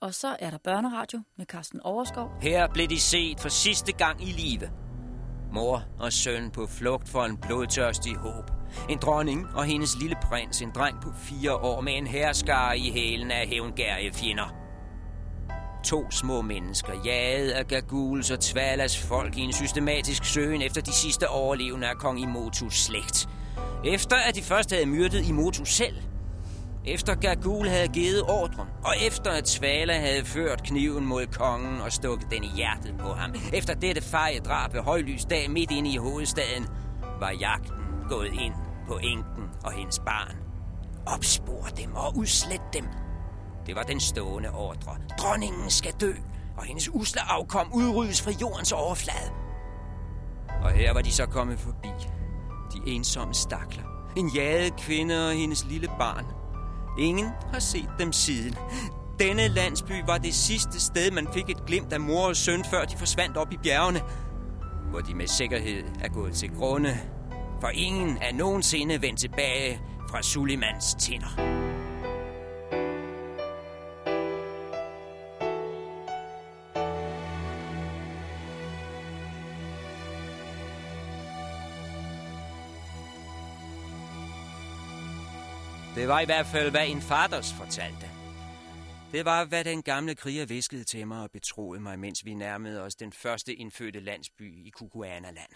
Og så er der børneradio med Carsten Overskov. Her blev de set for sidste gang i live. Mor og søn på flugt for en blodtørstig håb. En dronning og hendes lille prins, en dreng på fire år med en herskare i hælen af hævngærige fjender. To små mennesker, jaget af Gaguls og Tvalas folk i en systematisk søgen efter de sidste overlevende af kong Imotus slægt. Efter at de først havde myrdet Imotus selv, efter Gagul havde givet ordren, og efter at Svala havde ført kniven mod kongen og stukket den i hjertet på ham, efter dette feje drab ved højlysdag midt inde i hovedstaden, var jagten gået ind på enken og hendes barn. Opspor dem og udslet dem. Det var den stående ordre. Dronningen skal dø, og hendes usle afkom udryddes fra jordens overflade. Og her var de så kommet forbi. De ensomme stakler. En jaget kvinde og hendes lille barn. Ingen har set dem siden. Denne landsby var det sidste sted, man fik et glimt af mor og søn, før de forsvandt op i bjergene, hvor de med sikkerhed er gået til grunde, for ingen er nogensinde vendt tilbage fra Sulimans tinder. Det var i hvert fald, hvad en faders fortalte. Det var, hvad den gamle kriger viskede til mig og betroede mig, mens vi nærmede os den første indfødte landsby i Kukuana-land.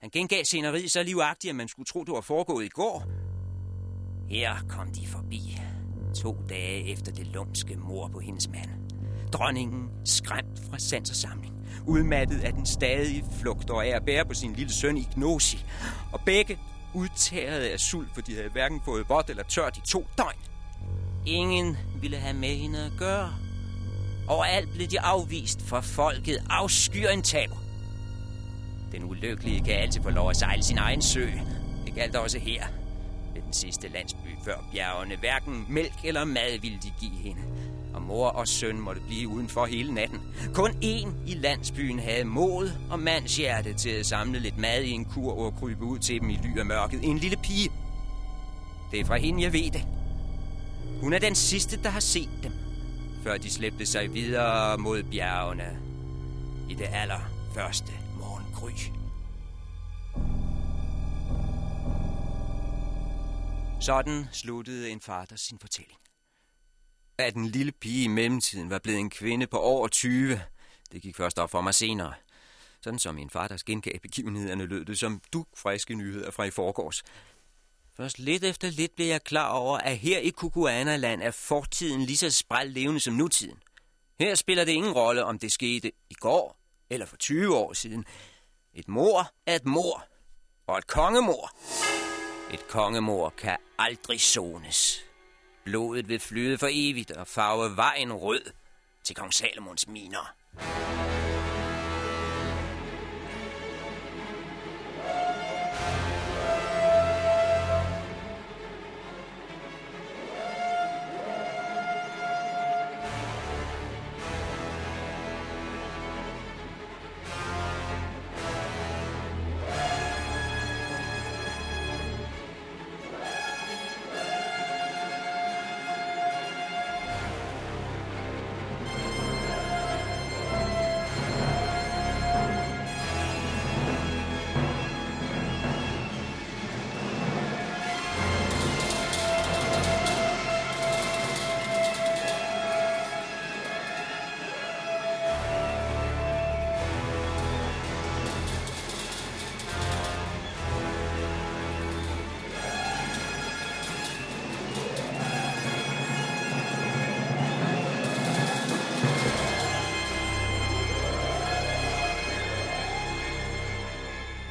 Han gengav sceneriet så livagtigt, at man skulle tro, det var foregået i går. Her kom de forbi. To dage efter det lumske mor på hendes mand. Dronningen skræmt fra sans og samling. Udmattet af den stadige flugt og af at bære på sin lille søn Ignosi. Og begge udtæret af sult, for de havde hverken fået vådt eller tørt i to døgn. Ingen ville have med hende at gøre. Overalt blev de afvist, for folket afskyr en tab. Den ulykkelige kan altid få lov at sejle sin egen sø. Det galt også her, ved den sidste landsby før bjergene. Hverken mælk eller mad ville de give hende og mor og søn måtte blive udenfor hele natten. Kun én i landsbyen havde mod og mandshjerte til at samle lidt mad i en kur og krybe ud til dem i ly af mørket. En lille pige. Det er fra hende, jeg ved det. Hun er den sidste, der har set dem, før de slæbte sig videre mod bjergene i det allerførste morgengry. Sådan sluttede en fader sin fortælling at en lille pige i mellemtiden var blevet en kvinde på over 20. Det gik først op for mig senere. Sådan som min far, der gengav begivenhederne, lød det som friske nyheder fra i forgårs. Først lidt efter lidt blev jeg klar over, at her i Kukuana-land er fortiden lige så spræl levende som nutiden. Her spiller det ingen rolle, om det skete i går eller for 20 år siden. Et mor er et mor, og et kongemor. Et kongemor kan aldrig sones. Blodet vil flyde for evigt og farve vejen rød til kong Salomons miner.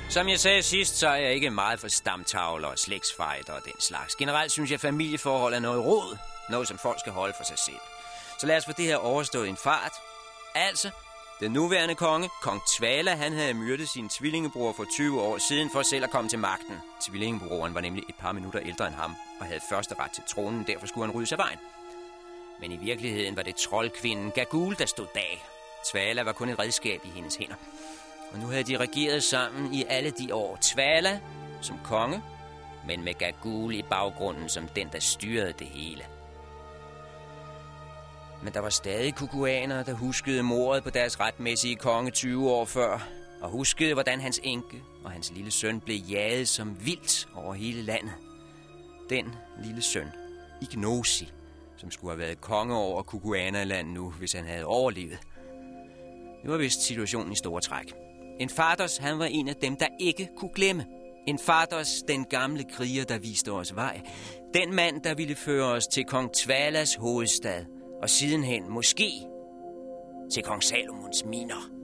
Som jeg sagde sidst, så er jeg ikke meget for stamtavler og slægtsfejder og den slags. Generelt synes jeg, at familieforhold er noget råd. Noget, som folk skal holde for sig selv. Så lad os få det her overstået i en fart. Altså, den nuværende konge, kong Tvala, han havde myrdet sin tvillingebror for 20 år siden for selv at komme til magten. Tvillingebroren var nemlig et par minutter ældre end ham og havde første ret til tronen, derfor skulle han ryddes af vejen. Men i virkeligheden var det troldkvinden Gagul, der stod bag. Tvala var kun et redskab i hendes hænder. Og nu havde de regeret sammen i alle de år. Tvala som konge, men med Gagul i baggrunden som den, der styrede det hele. Men der var stadig kukuaner, der huskede mordet på deres retmæssige konge 20 år før, og huskede, hvordan hans enke og hans lille søn blev jaget som vildt over hele landet. Den lille søn, Ignosi, som skulle have været konge over Kukuana-land nu, hvis han havde overlevet. Det var vist situationen i store træk. En faders, han var en af dem, der ikke kunne glemme. En faders, den gamle kriger, der viste os vej. Den mand, der ville føre os til kong Tvalas hovedstad. Og sidenhen måske til kong Salomons miner.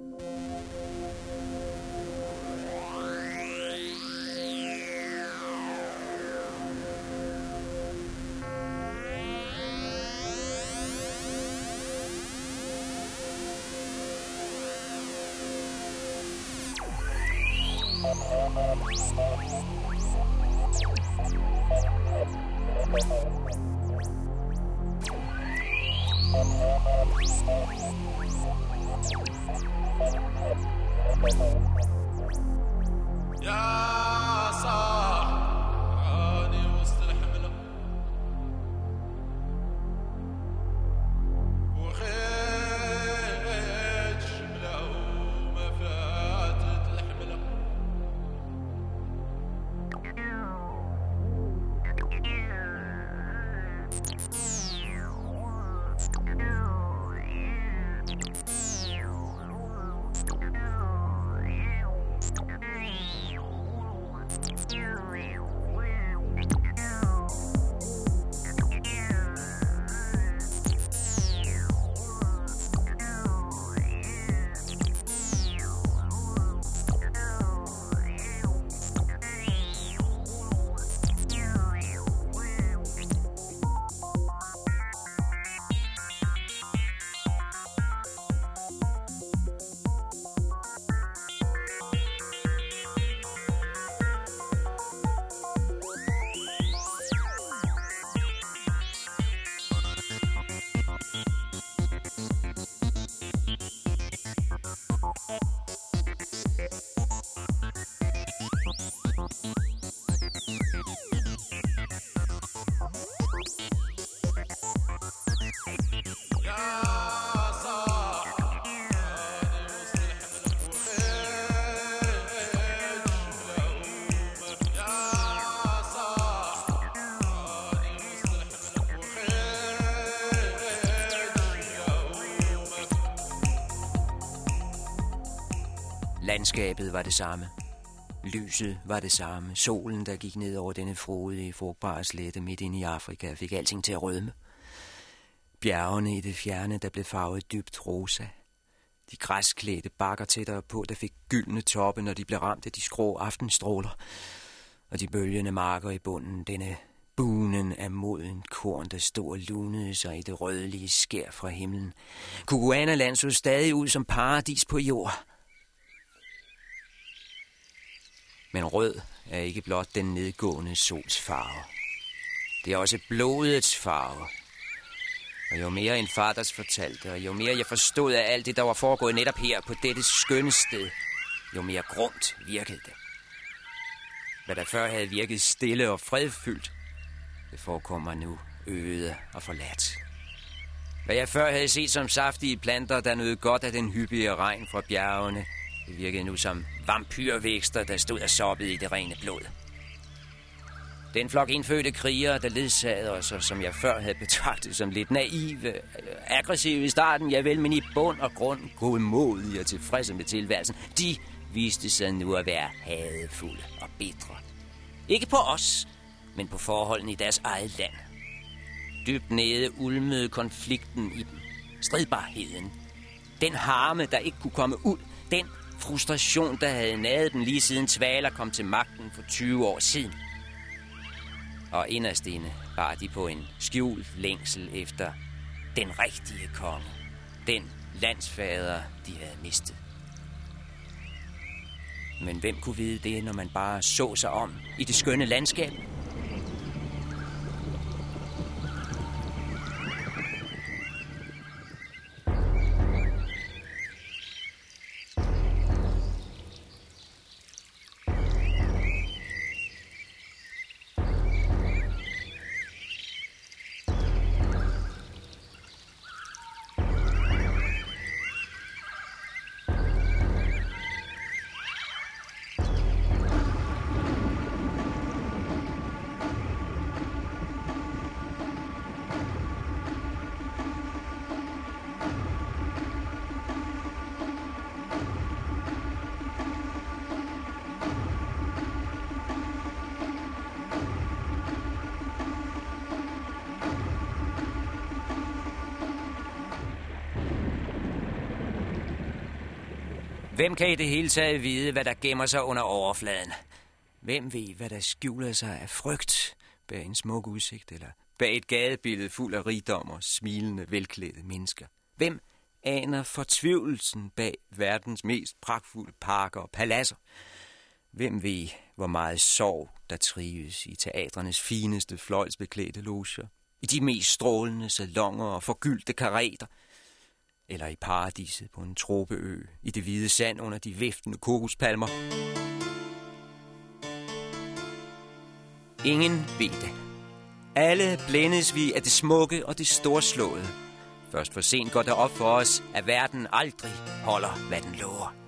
Yeah! Landskabet var det samme. Lyset var det samme. Solen, der gik ned over denne frodige, frugtbare slette midt inde i Afrika, fik alting til at rødme. Bjergene i det fjerne, der blev farvet dybt rosa. De græsklædte bakker tættere på, der fik gyldne toppe, når de blev ramt af de skrå aftenstråler. Og de bølgende marker i bunden, denne bunen af moden korn, der stod og lunede sig i det rødlige skær fra himlen. Kukuana-land så stadig ud som paradis på jord. Men rød er ikke blot den nedgående sols farve. Det er også blodets farve. Og jo mere en faders fortalte, og jo mere jeg forstod af alt det, der var foregået netop her på dette skønne sted, jo mere grumt virkede det. Hvad der før havde virket stille og fredfyldt, det forekommer nu øde og forladt. Hvad jeg før havde set som saftige planter, der nød godt af den hyppige regn fra bjergene, det virkede nu som vampyrvækster, der stod og soppede i det rene blod. Den flok indfødte krigere, der ledsagede os, og som jeg før havde betragtet som lidt naive, aggressive i starten, ja vel, men i bund og grund godmodige og tilfredse med tilværelsen, de viste sig nu at være hadefulde og bitre. Ikke på os, men på forholdene i deres eget land. Dybt nede ulmede konflikten i dem. Stridbarheden. Den harme, der ikke kunne komme ud. Den frustration, der havde naget dem lige siden Tvaler kom til magten for 20 år siden. Og inderst inde bar de på en skjult længsel efter den rigtige konge. Den landsfader, de havde mistet. Men hvem kunne vide det, når man bare så sig om i det skønne landskab? Hvem kan i det hele taget vide, hvad der gemmer sig under overfladen? Hvem ved, hvad der skjuler sig af frygt bag en smuk udsigt, eller bag et gadebillede fuld af rigdom og smilende, velklædte mennesker? Hvem aner fortvivlelsen bag verdens mest pragtfulde parker og paladser? Hvem ved, hvor meget sorg, der trives i teatrenes fineste fløjlsbeklædte loger, i de mest strålende salonger og forgyldte karater eller i paradiset på en tropeø, i det hvide sand under de viftende kokospalmer. Ingen ved det. Alle blændes vi af det smukke og det storslåede. Først for sent går det op for os, at verden aldrig holder, hvad den lover.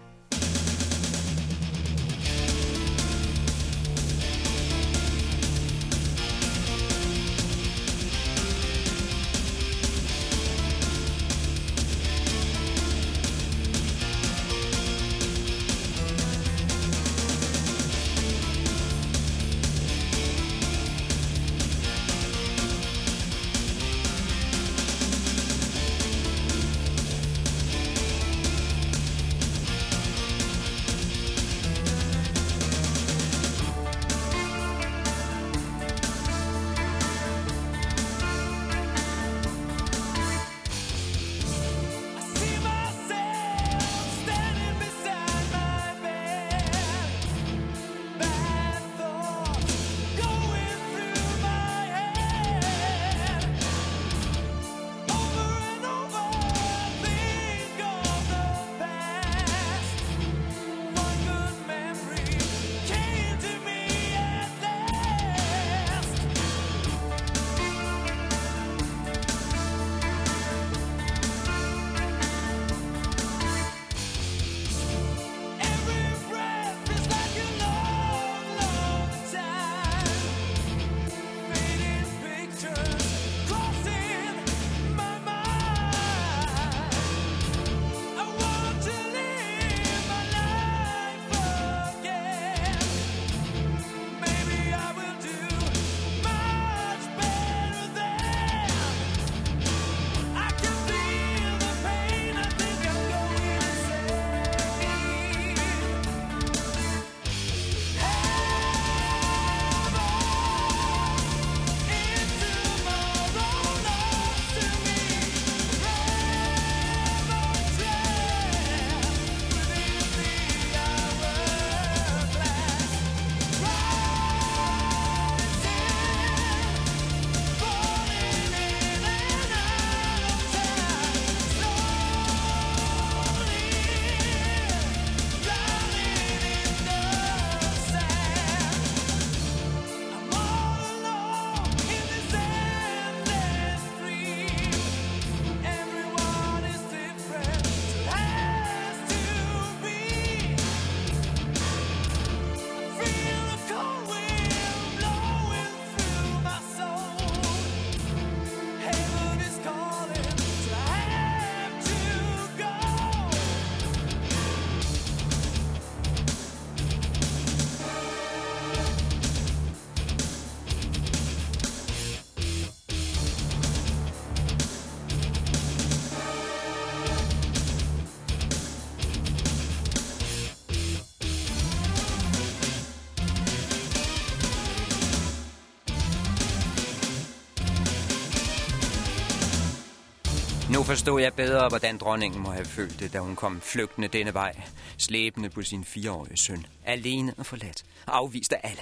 Forstod jeg bedre, hvordan dronningen må have følt det, da hun kom flygtende denne vej, slæbende på sin fireårige søn, alene og forladt, afvist af alle.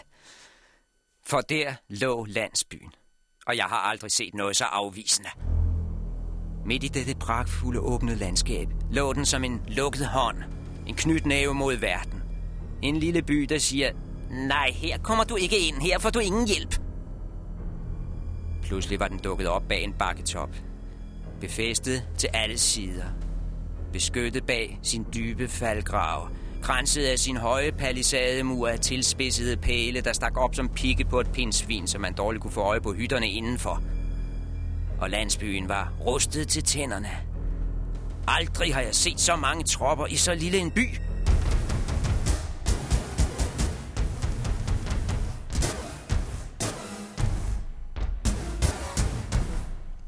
For der lå landsbyen, og jeg har aldrig set noget så afvisende. Midt i dette pragtfulde åbne landskab lå den som en lukket hånd, en knytnæve mod verden. En lille by, der siger, nej, her kommer du ikke ind, her får du ingen hjælp. Pludselig var den dukket op bag en bakketop, befæstet til alle sider. Beskyttet bag sin dybe faldgrav, kranset af sin høje palisademur af tilspidsede pæle, der stak op som pigge på et pindsvin, som man dårligt kunne få øje på hytterne indenfor. Og landsbyen var rustet til tænderne. Aldrig har jeg set så mange tropper i så lille en by.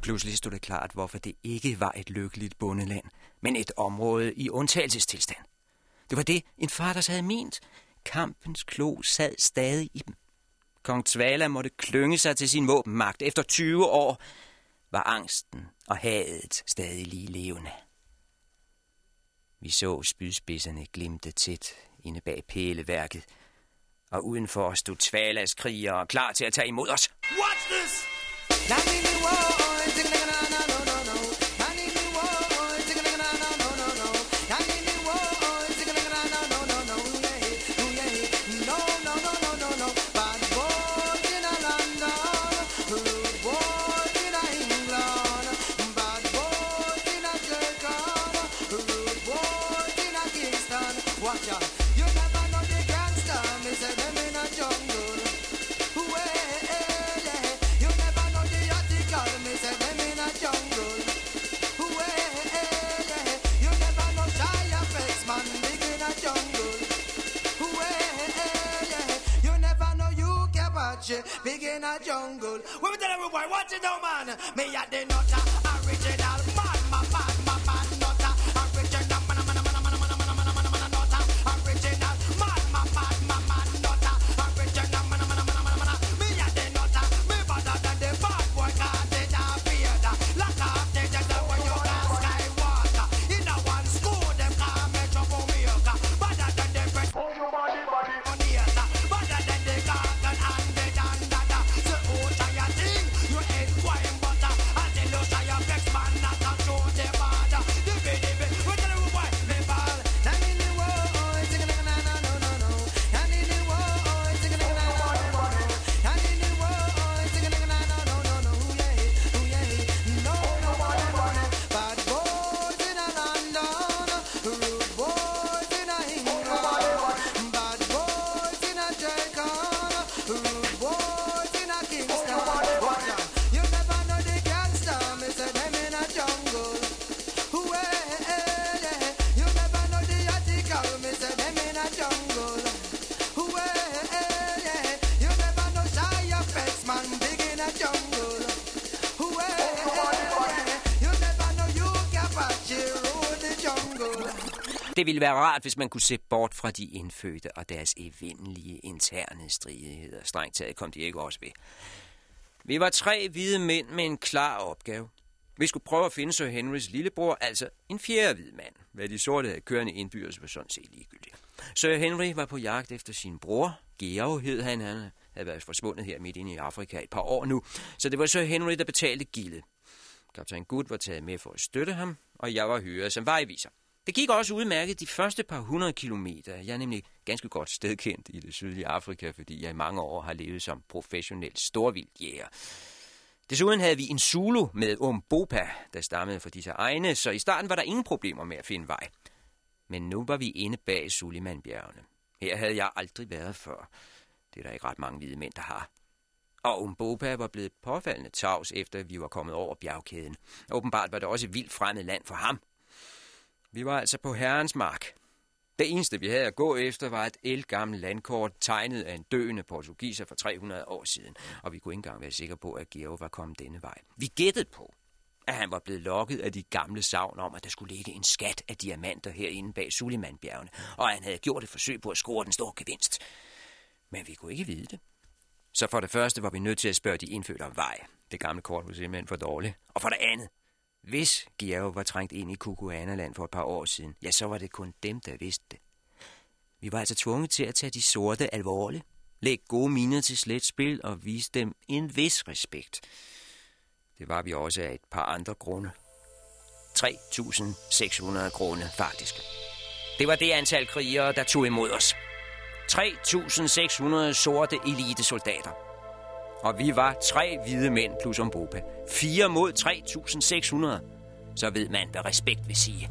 Pludselig stod det klart, hvorfor det ikke var et lykkeligt bundeland, men et område i undtagelsestilstand. Det var det, en far, der havde ment. Kampens klo sad stadig i dem. Kong Tvala måtte klynge sig til sin våbenmagt. Efter 20 år var angsten og hadet stadig lige levende. Vi så spydspidserne glimte tæt inde bag pæleværket, og udenfor stod Tvalas krigere klar til at tage imod os. What's this? big jungle. When we tell everybody, watch it now, man. Me at the nutter, ville være rart, hvis man kunne se bort fra de indfødte og deres evindelige interne stridigheder. Strengt taget kom de ikke også ved. Vi var tre hvide mænd med en klar opgave. Vi skulle prøve at finde Sir Henrys lillebror, altså en fjerde hvid mand. Hvad de sorte havde kørende indbyrdes var sådan set ligegyldigt. Sir Henry var på jagt efter sin bror. Georg hed han. Han havde været forsvundet her midt inde i Afrika et par år nu. Så det var Sir Henry, der betalte gildet. Kaptajn Good var taget med for at støtte ham, og jeg var hyret som vejviser. Det gik også udmærket de første par hundrede kilometer. Jeg er nemlig ganske godt stedkendt i det sydlige Afrika, fordi jeg i mange år har levet som professionel storvildjæger. Desuden havde vi en Zulu med Umbopa, der stammede fra disse egne, så i starten var der ingen problemer med at finde vej. Men nu var vi inde bag Sulimanbjergene. Her havde jeg aldrig været før. Det er der ikke ret mange hvide mænd, der har. Og Umbopa var blevet påfaldende tavs, efter vi var kommet over bjergkæden. Åbenbart var det også vildt fremmed land for ham. Vi var altså på herrens mark. Det eneste, vi havde at gå efter, var et elgammelt landkort, tegnet af en døende portugiser for 300 år siden, og vi kunne ikke engang være sikre på, at Georg var kommet denne vej. Vi gættede på, at han var blevet lokket af de gamle savn om, at der skulle ligge en skat af diamanter herinde bag Sulimanbjergene, og han havde gjort et forsøg på at score den store gevinst. Men vi kunne ikke vide det. Så for det første var vi nødt til at spørge de indfødte om vej. Det gamle kort var simpelthen for dårligt. Og for det andet, hvis Georg var trængt ind i Kukuanaland for et par år siden, ja, så var det kun dem, der vidste det. Vi var altså tvunget til at tage de sorte alvorligt, lægge gode miner til slet spil og vise dem en vis respekt. Det var vi også af et par andre grunde. 3.600 grunde, faktisk. Det var det antal krigere, der tog imod os. 3.600 sorte elitesoldater. Og vi var tre hvide mænd plus Ombopa. Fire mod 3.600. Så ved man, hvad respekt vil sige.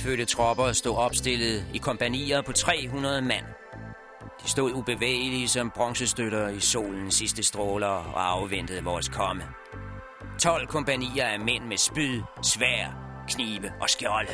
Indfødte tropper stod opstillet i kompanier på 300 mand. De stod ubevægelige som bronzestøtter i solens sidste stråler og afventede vores komme. 12 kompanier af mænd med spyd, svær, knive og skjolde.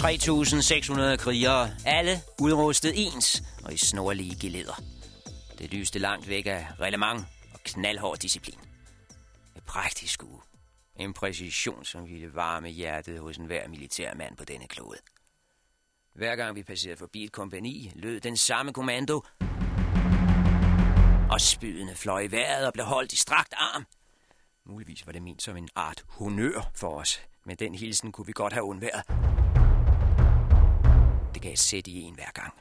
3.600 krigere, alle udrustet ens og i snorlige geleder. Det lyste langt væk af relevant og knaldhård disciplin. Et praktisk skue. En præcision, som ville varme hjertet hos enhver militærmand på denne klode. Hver gang vi passerede forbi et kompani, lød den samme kommando. Og spydene fløj i vejret og blev holdt i strakt arm. Muligvis var det ment som en art honør for os, men den hilsen kunne vi godt have undværet det gav et sæt i en hver gang.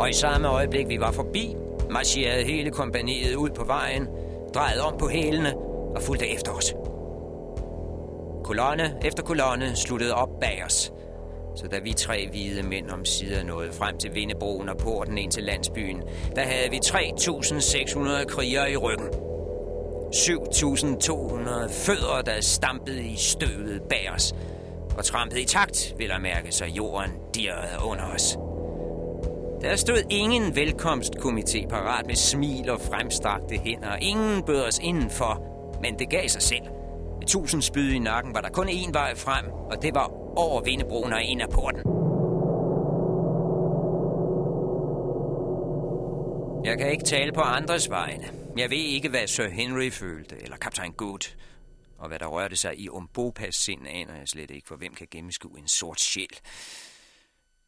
Og i samme øjeblik, vi var forbi, marcherede hele kompaniet ud på vejen, drejede om på hælene og fulgte efter os. Kolonne efter kolonne sluttede op bag os, så da vi tre hvide mænd om sider nåede frem til Vindebroen og porten ind til landsbyen, der havde vi 3.600 krigere i ryggen. 7.200 fødder, der stampede i støvet bag os, og trampede i takt, vil jeg mærke, så jorden dirrede under os. Der stod ingen velkomstkomité parat med smil og fremstrakte hænder. Ingen bød os indenfor, men det gav sig selv. Med tusind spyd i nakken var der kun én vej frem, og det var over Vindebroen og ind af porten. Jeg kan ikke tale på andres vegne. Jeg ved ikke, hvad Sir Henry følte, eller kaptajn Good. Og hvad der rørte sig i Umbopas sind, aner jeg slet ikke, for hvem kan gennemskue en sort sjæl.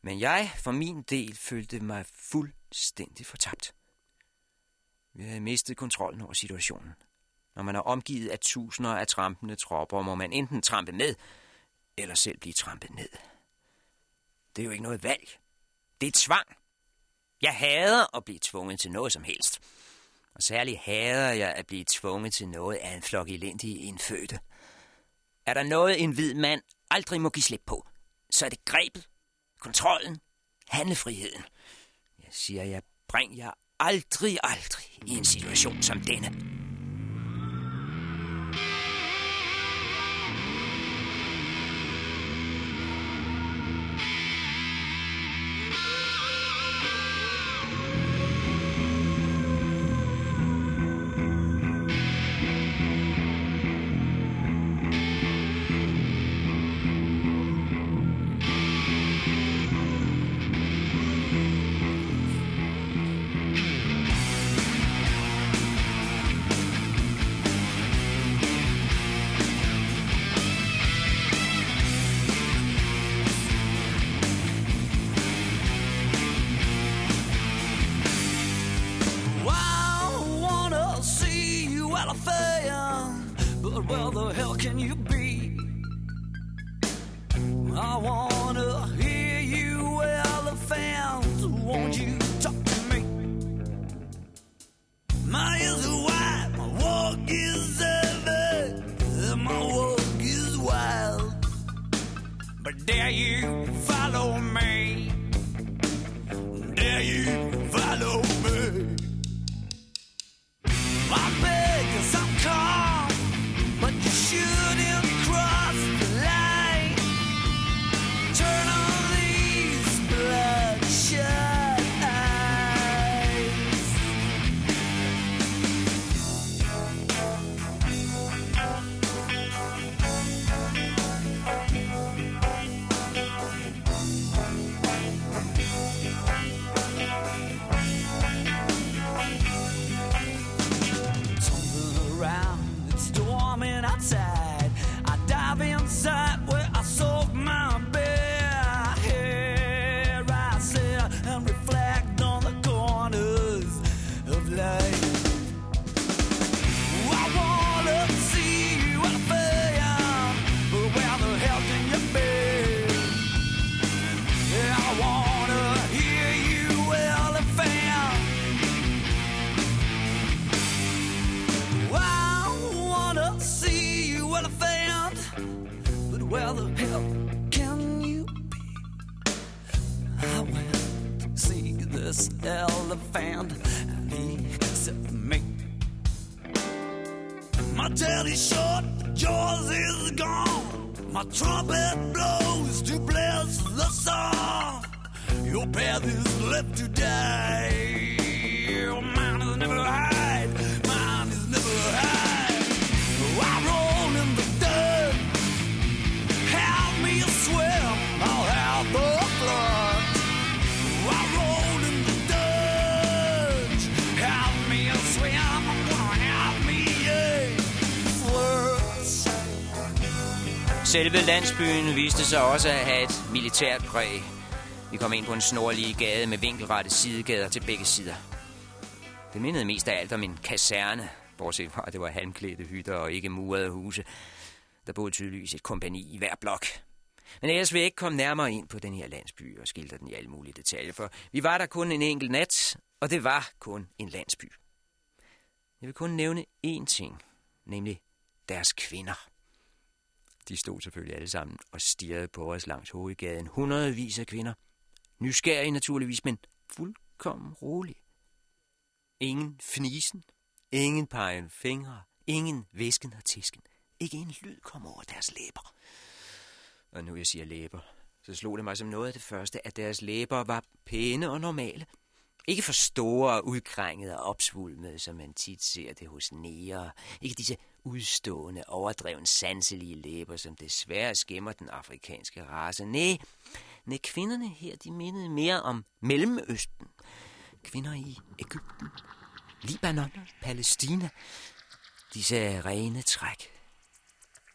Men jeg, for min del, følte mig fuldstændig fortabt. Vi havde mistet kontrollen over situationen. Når man er omgivet af tusinder af trampende tropper, må man enten trampe med, eller selv blive trampet ned. Det er jo ikke noget valg. Det er tvang. Jeg hader at blive tvunget til noget som helst. Og særlig hader jeg at blive tvunget til noget af en flok elendige indfødte. Er der noget, en hvid mand aldrig må give slip på, så er det grebet, kontrollen, handlefriheden. Jeg siger, jeg bringer jer aldrig, aldrig i en situation som denne. nothing, but where the hell can you be? I wanna hear you, elephant. Won't you talk to me? My ears are wide, my walk is. Out. Hand and he me, My daddy's short, but yours is gone. My trumpet blows to bless the song. Your path is left to die. Selve landsbyen viste sig også at have et militært præg. Vi kom ind på en snorlige gade med vinkelrette sidegader til begge sider. Det mindede mest af alt om en kaserne, bortset fra, at det var halmklædte hytter og ikke murede huse. Der boede tydeligvis et kompani i hver blok. Men ellers vil jeg ikke komme nærmere ind på den her landsby og skildre den i alle mulige detaljer, for vi var der kun en enkelt nat, og det var kun en landsby. Jeg vil kun nævne én ting, nemlig deres kvinder. De stod selvfølgelig alle sammen og stirrede på os langs hovedgaden. Hundredvis af kvinder. Nysgerrige naturligvis, men fuldkommen rolig. Ingen fnisen, ingen pegen fingre, ingen væsken og tisken. Ikke en lyd kom over deres læber. Og nu jeg siger læber, så slog det mig som noget af det første, at deres læber var pæne og normale. Ikke for store udkrængede og opsvulmede, som man tit ser det hos næger. Ikke disse udstående, overdreven sanselige læber, som desværre skæmmer den afrikanske race. Nej, nej, kvinderne her, de mindede mere om Mellemøsten. Kvinder i Ægypten, Libanon, Palæstina. Disse rene træk.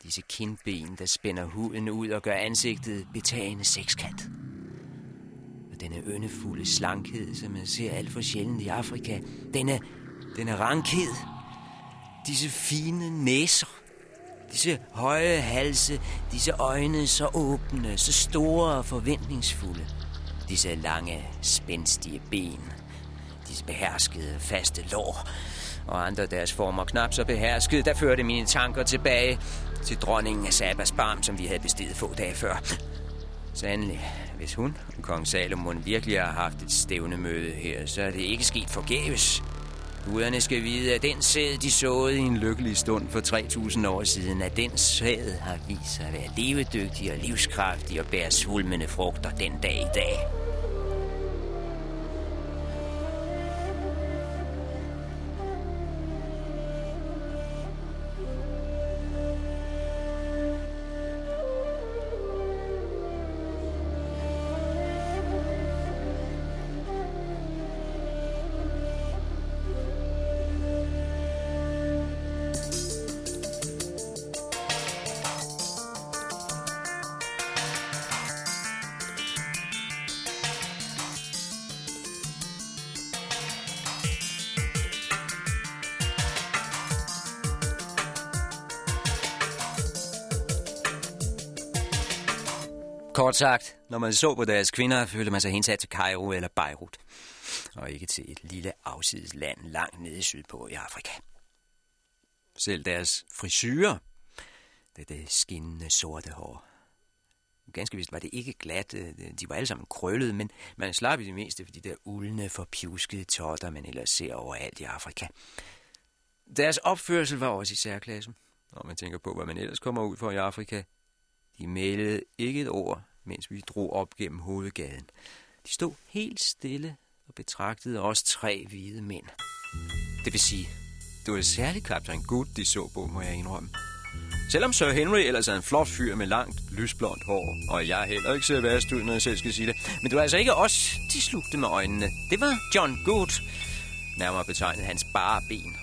Disse kindben, der spænder huden ud og gør ansigtet betagende sekskant. Denne øndefulde slankhed, som man ser alt for sjældent i Afrika. Denne, denne rankhed. Disse fine næser. Disse høje halse, disse øjne så åbne, så store og forventningsfulde. Disse lange, spændstige ben. Disse beherskede, faste lår. Og andre deres former knap så beherskede, der førte mine tanker tilbage til dronningen af Sabas barm, som vi havde bestiget få dage før. Sandelig, hvis hun og kong Salomon virkelig har haft et stævnemøde her, så er det ikke sket forgæves. Guderne skal vide, at den sæd, de såede i en lykkelig stund for 3000 år siden, at den sæd har vist sig at være levedygtig og livskraftig og bærer svulmende frugter den dag i dag. Sagt, når man så på deres kvinder, følte man sig hensat til Cairo eller Beirut. Og ikke til et lille afsides land langt nede sydpå i Afrika. Selv deres frisyrer, det, det skinnende sorte hår. Ganske vist var det ikke glat, øh, de var alle sammen krøllede, men man slap i det meste for de der uldne, forpjuskede totter, man ellers ser overalt i Afrika. Deres opførsel var også i særklassen, når man tænker på, hvad man ellers kommer ud for i Afrika. De meldede ikke et ord, mens vi drog op gennem hovedgaden. De stod helt stille og betragtede os tre hvide mænd. Det vil sige, det var særligt kaptajn Good, de så på, må jeg indrømme. Selvom Sir Henry ellers er en flot fyr med langt, lysblondt hår, og jeg heller ikke ser værst ud, når jeg selv skal sige det. Men det var altså ikke os, de slugte med øjnene. Det var John Good, nærmere betegnet hans bare ben.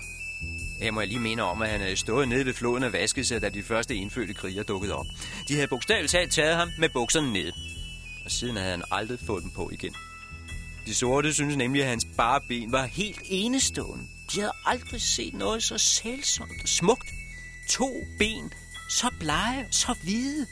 Her må jeg lige minde om, at han øh, havde stået nede ved floden og vasket sig, da de første indfødte kriger dukkede op. De havde bogstaveligt talt taget ham med bukserne ned. Og siden havde han aldrig fået dem på igen. De sorte synes nemlig, at hans bare ben var helt enestående. De havde aldrig set noget så sælsomt og smukt. To ben, så blege, så hvide.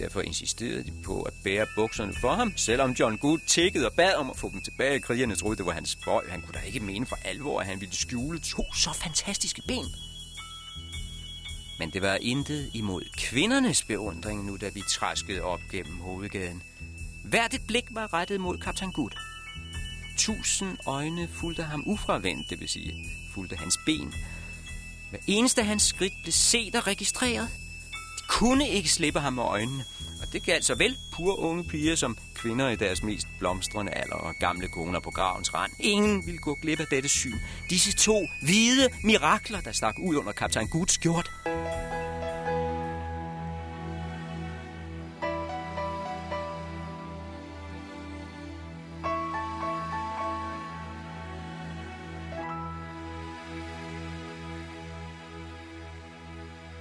Derfor insisterede de på at bære bukserne for ham, selvom John Good tækkede og bad om at få dem tilbage. Krigerne troede, det var hans spøj. Han kunne da ikke mene for alvor, at han ville skjule to så fantastiske ben. Men det var intet imod kvindernes beundring nu, da vi træskede op gennem hovedgaden. Hvert et blik var rettet mod kaptajn Good. tusind øjne fulgte ham ufravendt, det vil sige, fulgte hans ben. Hver eneste hans skridt blev set og registreret. Kunne ikke slippe ham med øjnene, og det galt så vel pure unge piger som kvinder i deres mest blomstrende alder og gamle koner på gravens rand. Ingen ville gå glip af dette syn. Disse to hvide mirakler, der stak ud under kaptajn Guds skjort.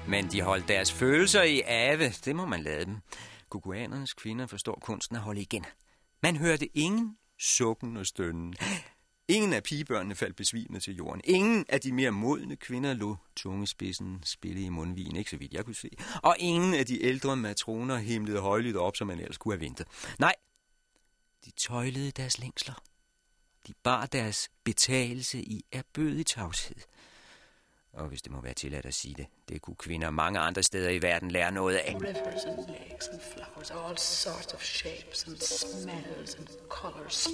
Men de holdt deres følelser i ave. Det må man lade dem. Guguanernes kvinder forstår kunsten at holde igen. Man hørte ingen sukken og stønnen. Ingen af pigebørnene faldt besvimet til jorden. Ingen af de mere modne kvinder lå tungespidsen spille i mundvigen, ikke så vidt jeg kunne se. Og ingen af de ældre matroner himlede højlydt op, som man ellers kunne have ventet. Nej, de tøjlede deres længsler. De bar deres betalelse i erbødig tavshed. Og hvis det må være tilladt at sige det, det kunne kvinder mange andre steder i verden lære noget af. Rivers and lakes and flowers, all sorts of shapes and smells and colors.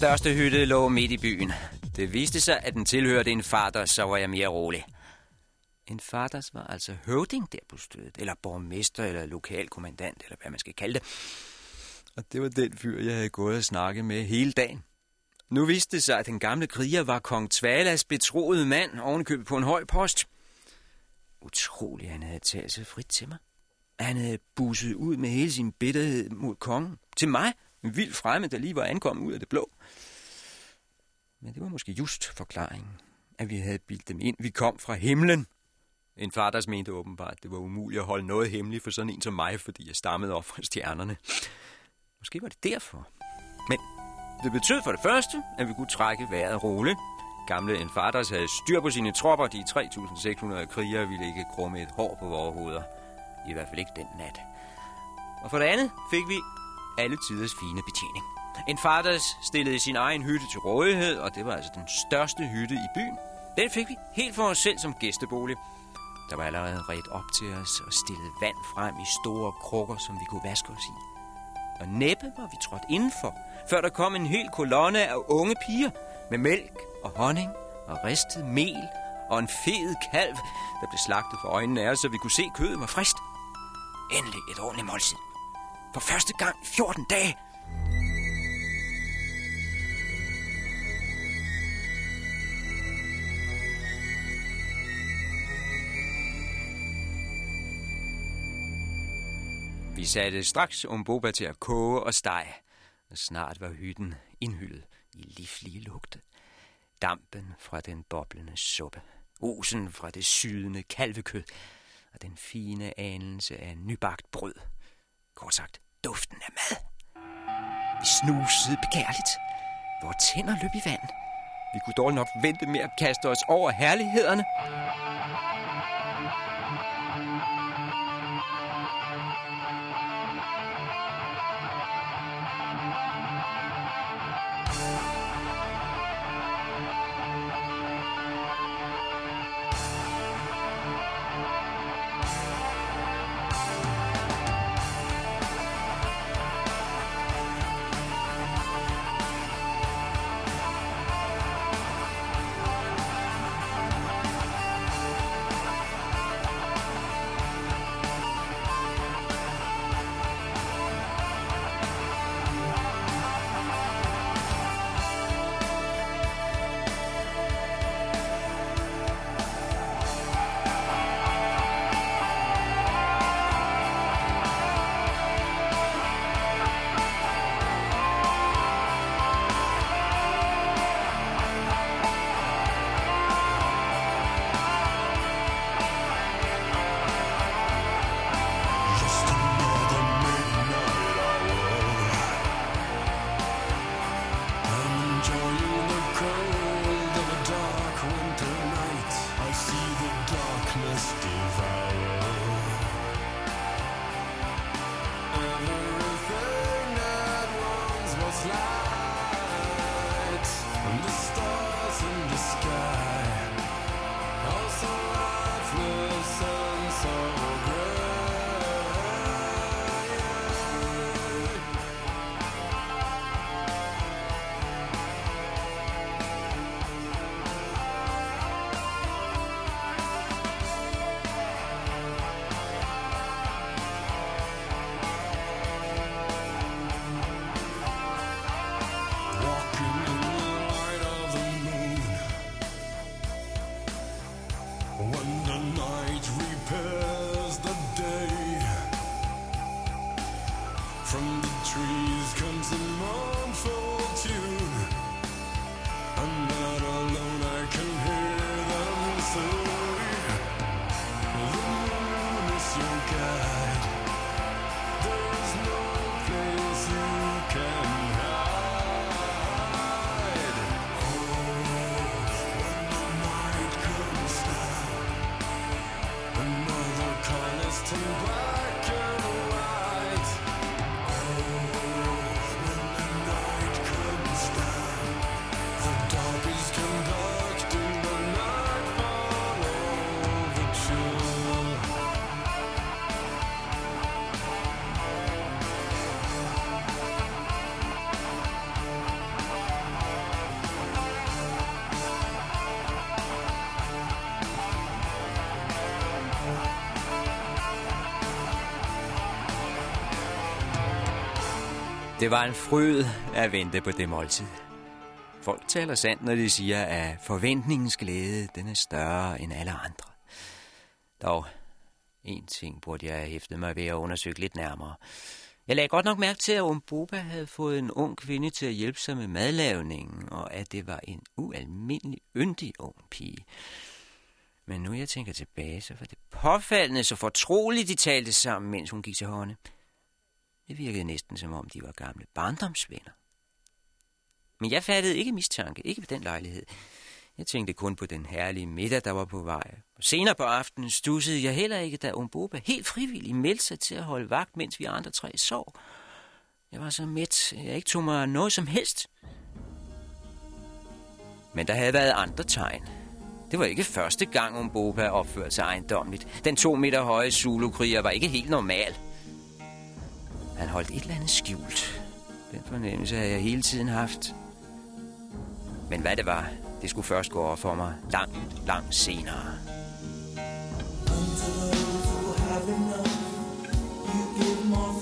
Største hytte lå midt i byen. Det viste sig, at den tilhørte en fader, så var jeg mere rolig. En faders var altså høvding der på stedet, eller borgmester, eller lokalkommandant, eller hvad man skal kalde det. Og det var den fyr, jeg havde gået og snakket med hele dagen. Nu viste det sig, at den gamle kriger var kong Tvalas betroede mand, ovenkøbet på en høj post. Utrolig, han havde taget sig frit til mig. Han havde busset ud med hele sin bitterhed mod kongen. Til mig, en vild fremme, der lige var ankommet ud af det blå. Men det var måske just forklaringen, at vi havde bildt dem ind. Vi kom fra himlen. En faders mente åbenbart, at det var umuligt at holde noget hemmeligt for sådan en som mig, fordi jeg stammede op fra stjernerne. Måske var det derfor. Men det betød for det første, at vi kunne trække vejret roligt. Gamle Enfaders havde styr på sine tropper. De 3.600 krigere ville ikke krumme et hår på vores hoveder. I hvert fald ikke den nat. Og for det andet fik vi alle tiders fine betjening. En faders stillede sin egen hytte til rådighed, og det var altså den største hytte i byen. Den fik vi helt for os selv som gæstebolig. Der var allerede ret op til os og stillet vand frem i store krukker, som vi kunne vaske os i. Og næppe var vi trådt indenfor, før der kom en hel kolonne af unge piger med mælk og honning og ristet mel og en fed kalv, der blev slagtet for øjnene af os, så vi kunne se, at kødet var frist. Endelig et ordentligt måltid. For første gang 14 dage. Vi satte straks Umboba til at koge og stege. Og snart var hytten indhyldet i livlige lugte. Dampen fra den boblende suppe, osen fra det sydende kalvekød og den fine anelse af nybagt brød. Kort sagt, duften af mad. Vi snusede begærligt. Vores tænder løb i vand. Vi kunne dårligt nok vente med at kaste os over herlighederne. Det var en fryd at vente på det måltid. Folk taler sandt, når de siger, at forventningens glæde, den er større end alle andre. Dog, en ting burde jeg have hæftet mig ved at undersøge lidt nærmere. Jeg lagde godt nok mærke til, at Umboba havde fået en ung kvinde til at hjælpe sig med madlavningen, og at det var en ualmindelig yndig ung pige. Men nu jeg tænker tilbage, så var det påfaldende så fortroligt, de talte sammen, mens hun gik til hånden. Det virkede næsten som om, de var gamle barndomsvenner. Men jeg fattede ikke mistanke, ikke ved den lejlighed. Jeg tænkte kun på den herlige middag, der var på vej. Og senere på aftenen stussede jeg heller ikke, da Umboba helt frivilligt meldte sig til at holde vagt, mens vi andre tre sov. Jeg var så mæt, jeg ikke tog mig noget som helst. Men der havde været andre tegn. Det var ikke første gang, Umboba opførte sig ejendomligt. Den to meter høje Zulu-kriger var ikke helt normal. Han holdt et eller andet skjult. Den fornemmelse havde jeg hele tiden haft. Men hvad det var, det skulle først gå over for mig langt, langt senere. Having you give more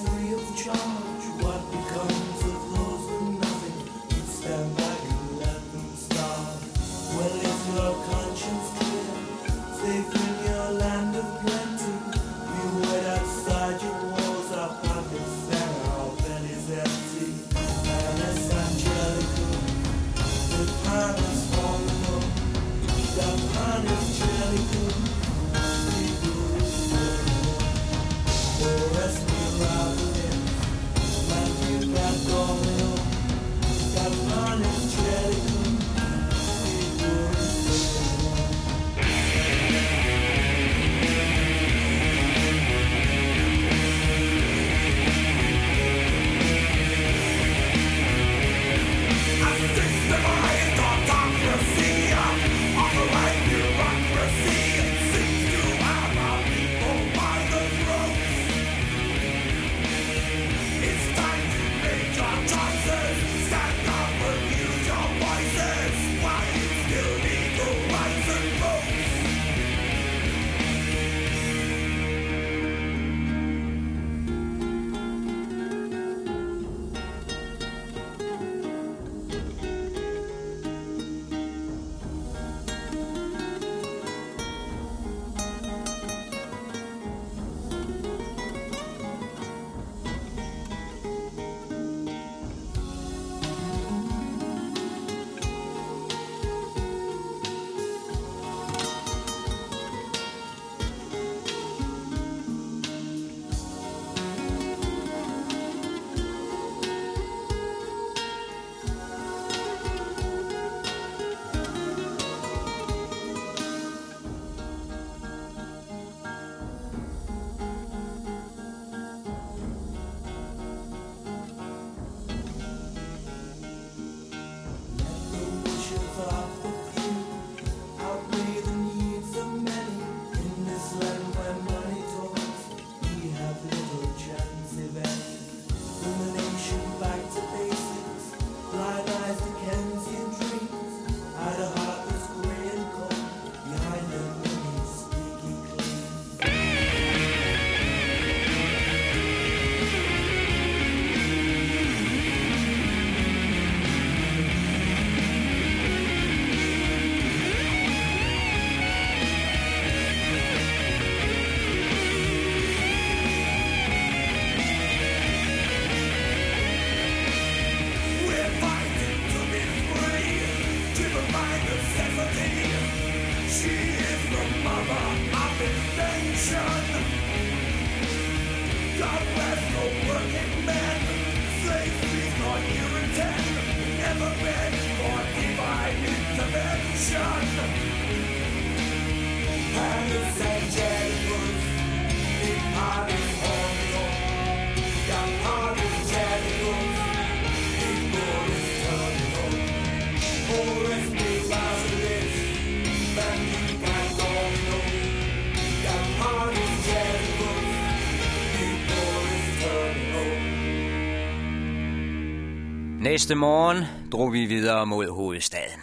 Næste morgen drog vi videre mod hovedstaden.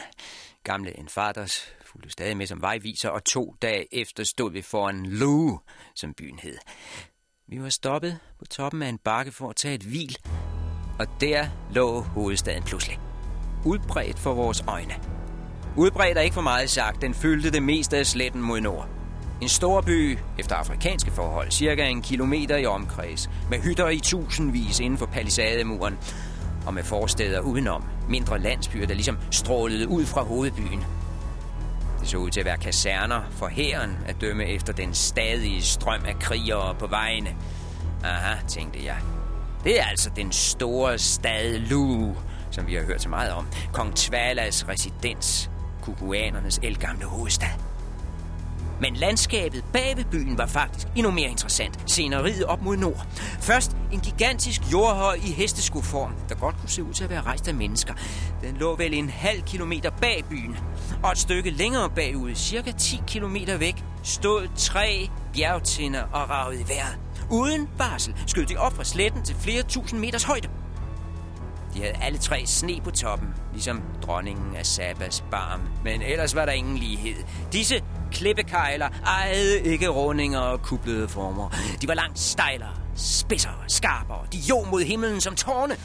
Gamle Enfaders fulgte stadig med som vejviser, og to dage efter stod vi foran Lou, som byen hed. Vi var stoppet på toppen af en bakke for at tage et hvil, og der lå hovedstaden pludselig. Udbredt for vores øjne. Udbredt er ikke for meget sagt, den fyldte det meste af sletten mod nord. En stor by, efter afrikanske forhold, cirka en kilometer i omkreds, med hytter i tusindvis inden for palisademuren, og med forsteder udenom, mindre landsbyer, der ligesom strålede ud fra hovedbyen. Det så ud til at være kaserner for hæren at dømme efter den stadige strøm af krigere på vejene. Aha, tænkte jeg. Det er altså den store stad Lu, som vi har hørt så meget om. Kong Tvalas residens, kukuanernes elgamle hovedstad. Men landskabet bag ved byen var faktisk endnu mere interessant. Sceneriet op mod nord. Først en gigantisk jordhøj i hesteskoform, der godt kunne se ud til at være rejst af mennesker. Den lå vel en halv kilometer bag byen. Og et stykke længere bagud, cirka 10 kilometer væk, stod tre bjergtinder og ragede i vejret. Uden varsel skød de op fra sletten til flere tusind meters højde. De havde alle tre sne på toppen, ligesom dronningen af Sabas barm. Men ellers var der ingen lighed. Disse klippekejler ejede ikke rundinger og kublede former. De var langt stejlere, spidsere, skarpere. De jo mod himlen som tårne.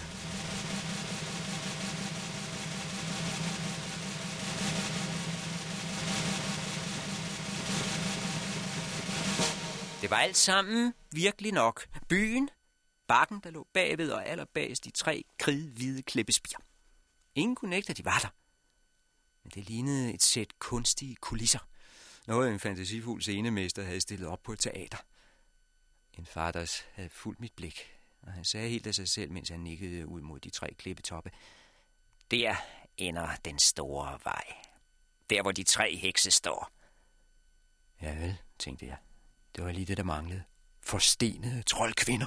Det var alt sammen virkelig nok. Byen, bakken, der lå bagved og allerbagest de tre kridhvide klippespir. Ingen kunne nægte, at de var der. Men det lignede et sæt kunstige kulisser. Noget en fantasifuld scenemester havde stillet op på et teater. En faders havde fulgt mit blik, og han sagde helt af sig selv, mens han nikkede ud mod de tre klippetoppe. Der ender den store vej. Der, hvor de tre hekse står. Ja vel, tænkte jeg. Det var lige det, der manglede. Forstenede troldkvinder.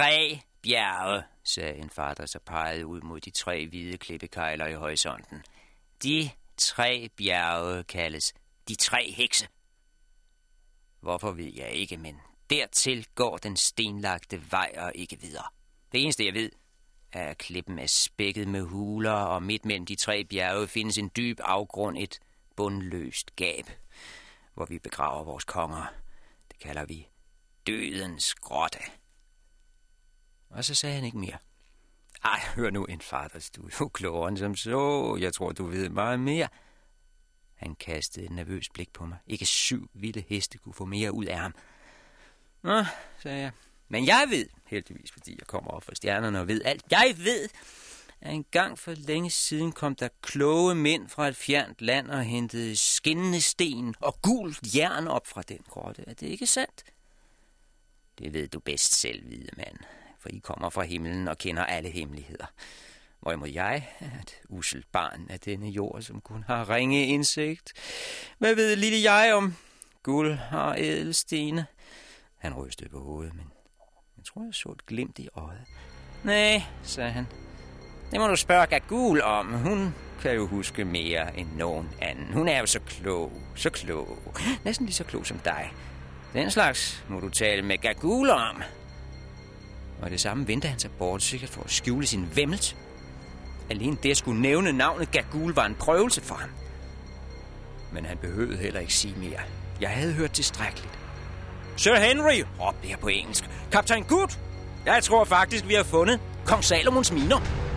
Tre bjerge, sagde en fader, så pegede ud mod de tre hvide klippekejler i horisonten. De tre bjerge kaldes de tre hekse. Hvorfor ved jeg ikke, men dertil går den stenlagte vej og ikke videre. Det eneste, jeg ved, er, at klippen er spækket med huler, og midt mellem de tre bjerge findes en dyb afgrund, et bundløst gab, hvor vi begraver vores konger. Det kalder vi dødens grotte. Og så sagde han ikke mere. Ej, hør nu en faders, du er jo klogere end som så. Jeg tror, du ved meget mere. Han kastede et nervøs blik på mig. Ikke syv vilde heste kunne få mere ud af ham. Nå, sagde jeg. Men jeg ved, heldigvis fordi jeg kommer op fra stjernerne og ved alt, jeg ved, at en gang for længe siden kom der kloge mænd fra et fjernt land og hentede skinnende sten og gult jern op fra den grotte. Er det ikke sandt? Det ved du bedst selv, hvide mand, for I kommer fra himlen og kender alle hemmeligheder. Hvorimod jeg er et uselt barn af denne jord, som kun har ringe indsigt. Hvad ved lille jeg om guld og ædelstene? Han rystede på hovedet, men jeg tror, jeg så et glimt i øjet. Nej, sagde han. Det må du spørge Gagul om. Hun kan jo huske mere end nogen anden. Hun er jo så klog, så klog. Næsten lige så klog som dig. Den slags må du tale med Gagul om. Og det samme vendte han sig bort, sikkert for at skjule sin vemmelse. Alene det at skulle nævne navnet Gagul var en prøvelse for ham. Men han behøvede heller ikke sige mere. Jeg havde hørt tilstrækkeligt. Sir Henry, råbte jeg på engelsk. Kaptajn Good, jeg tror faktisk, vi har fundet kong Salomons miner.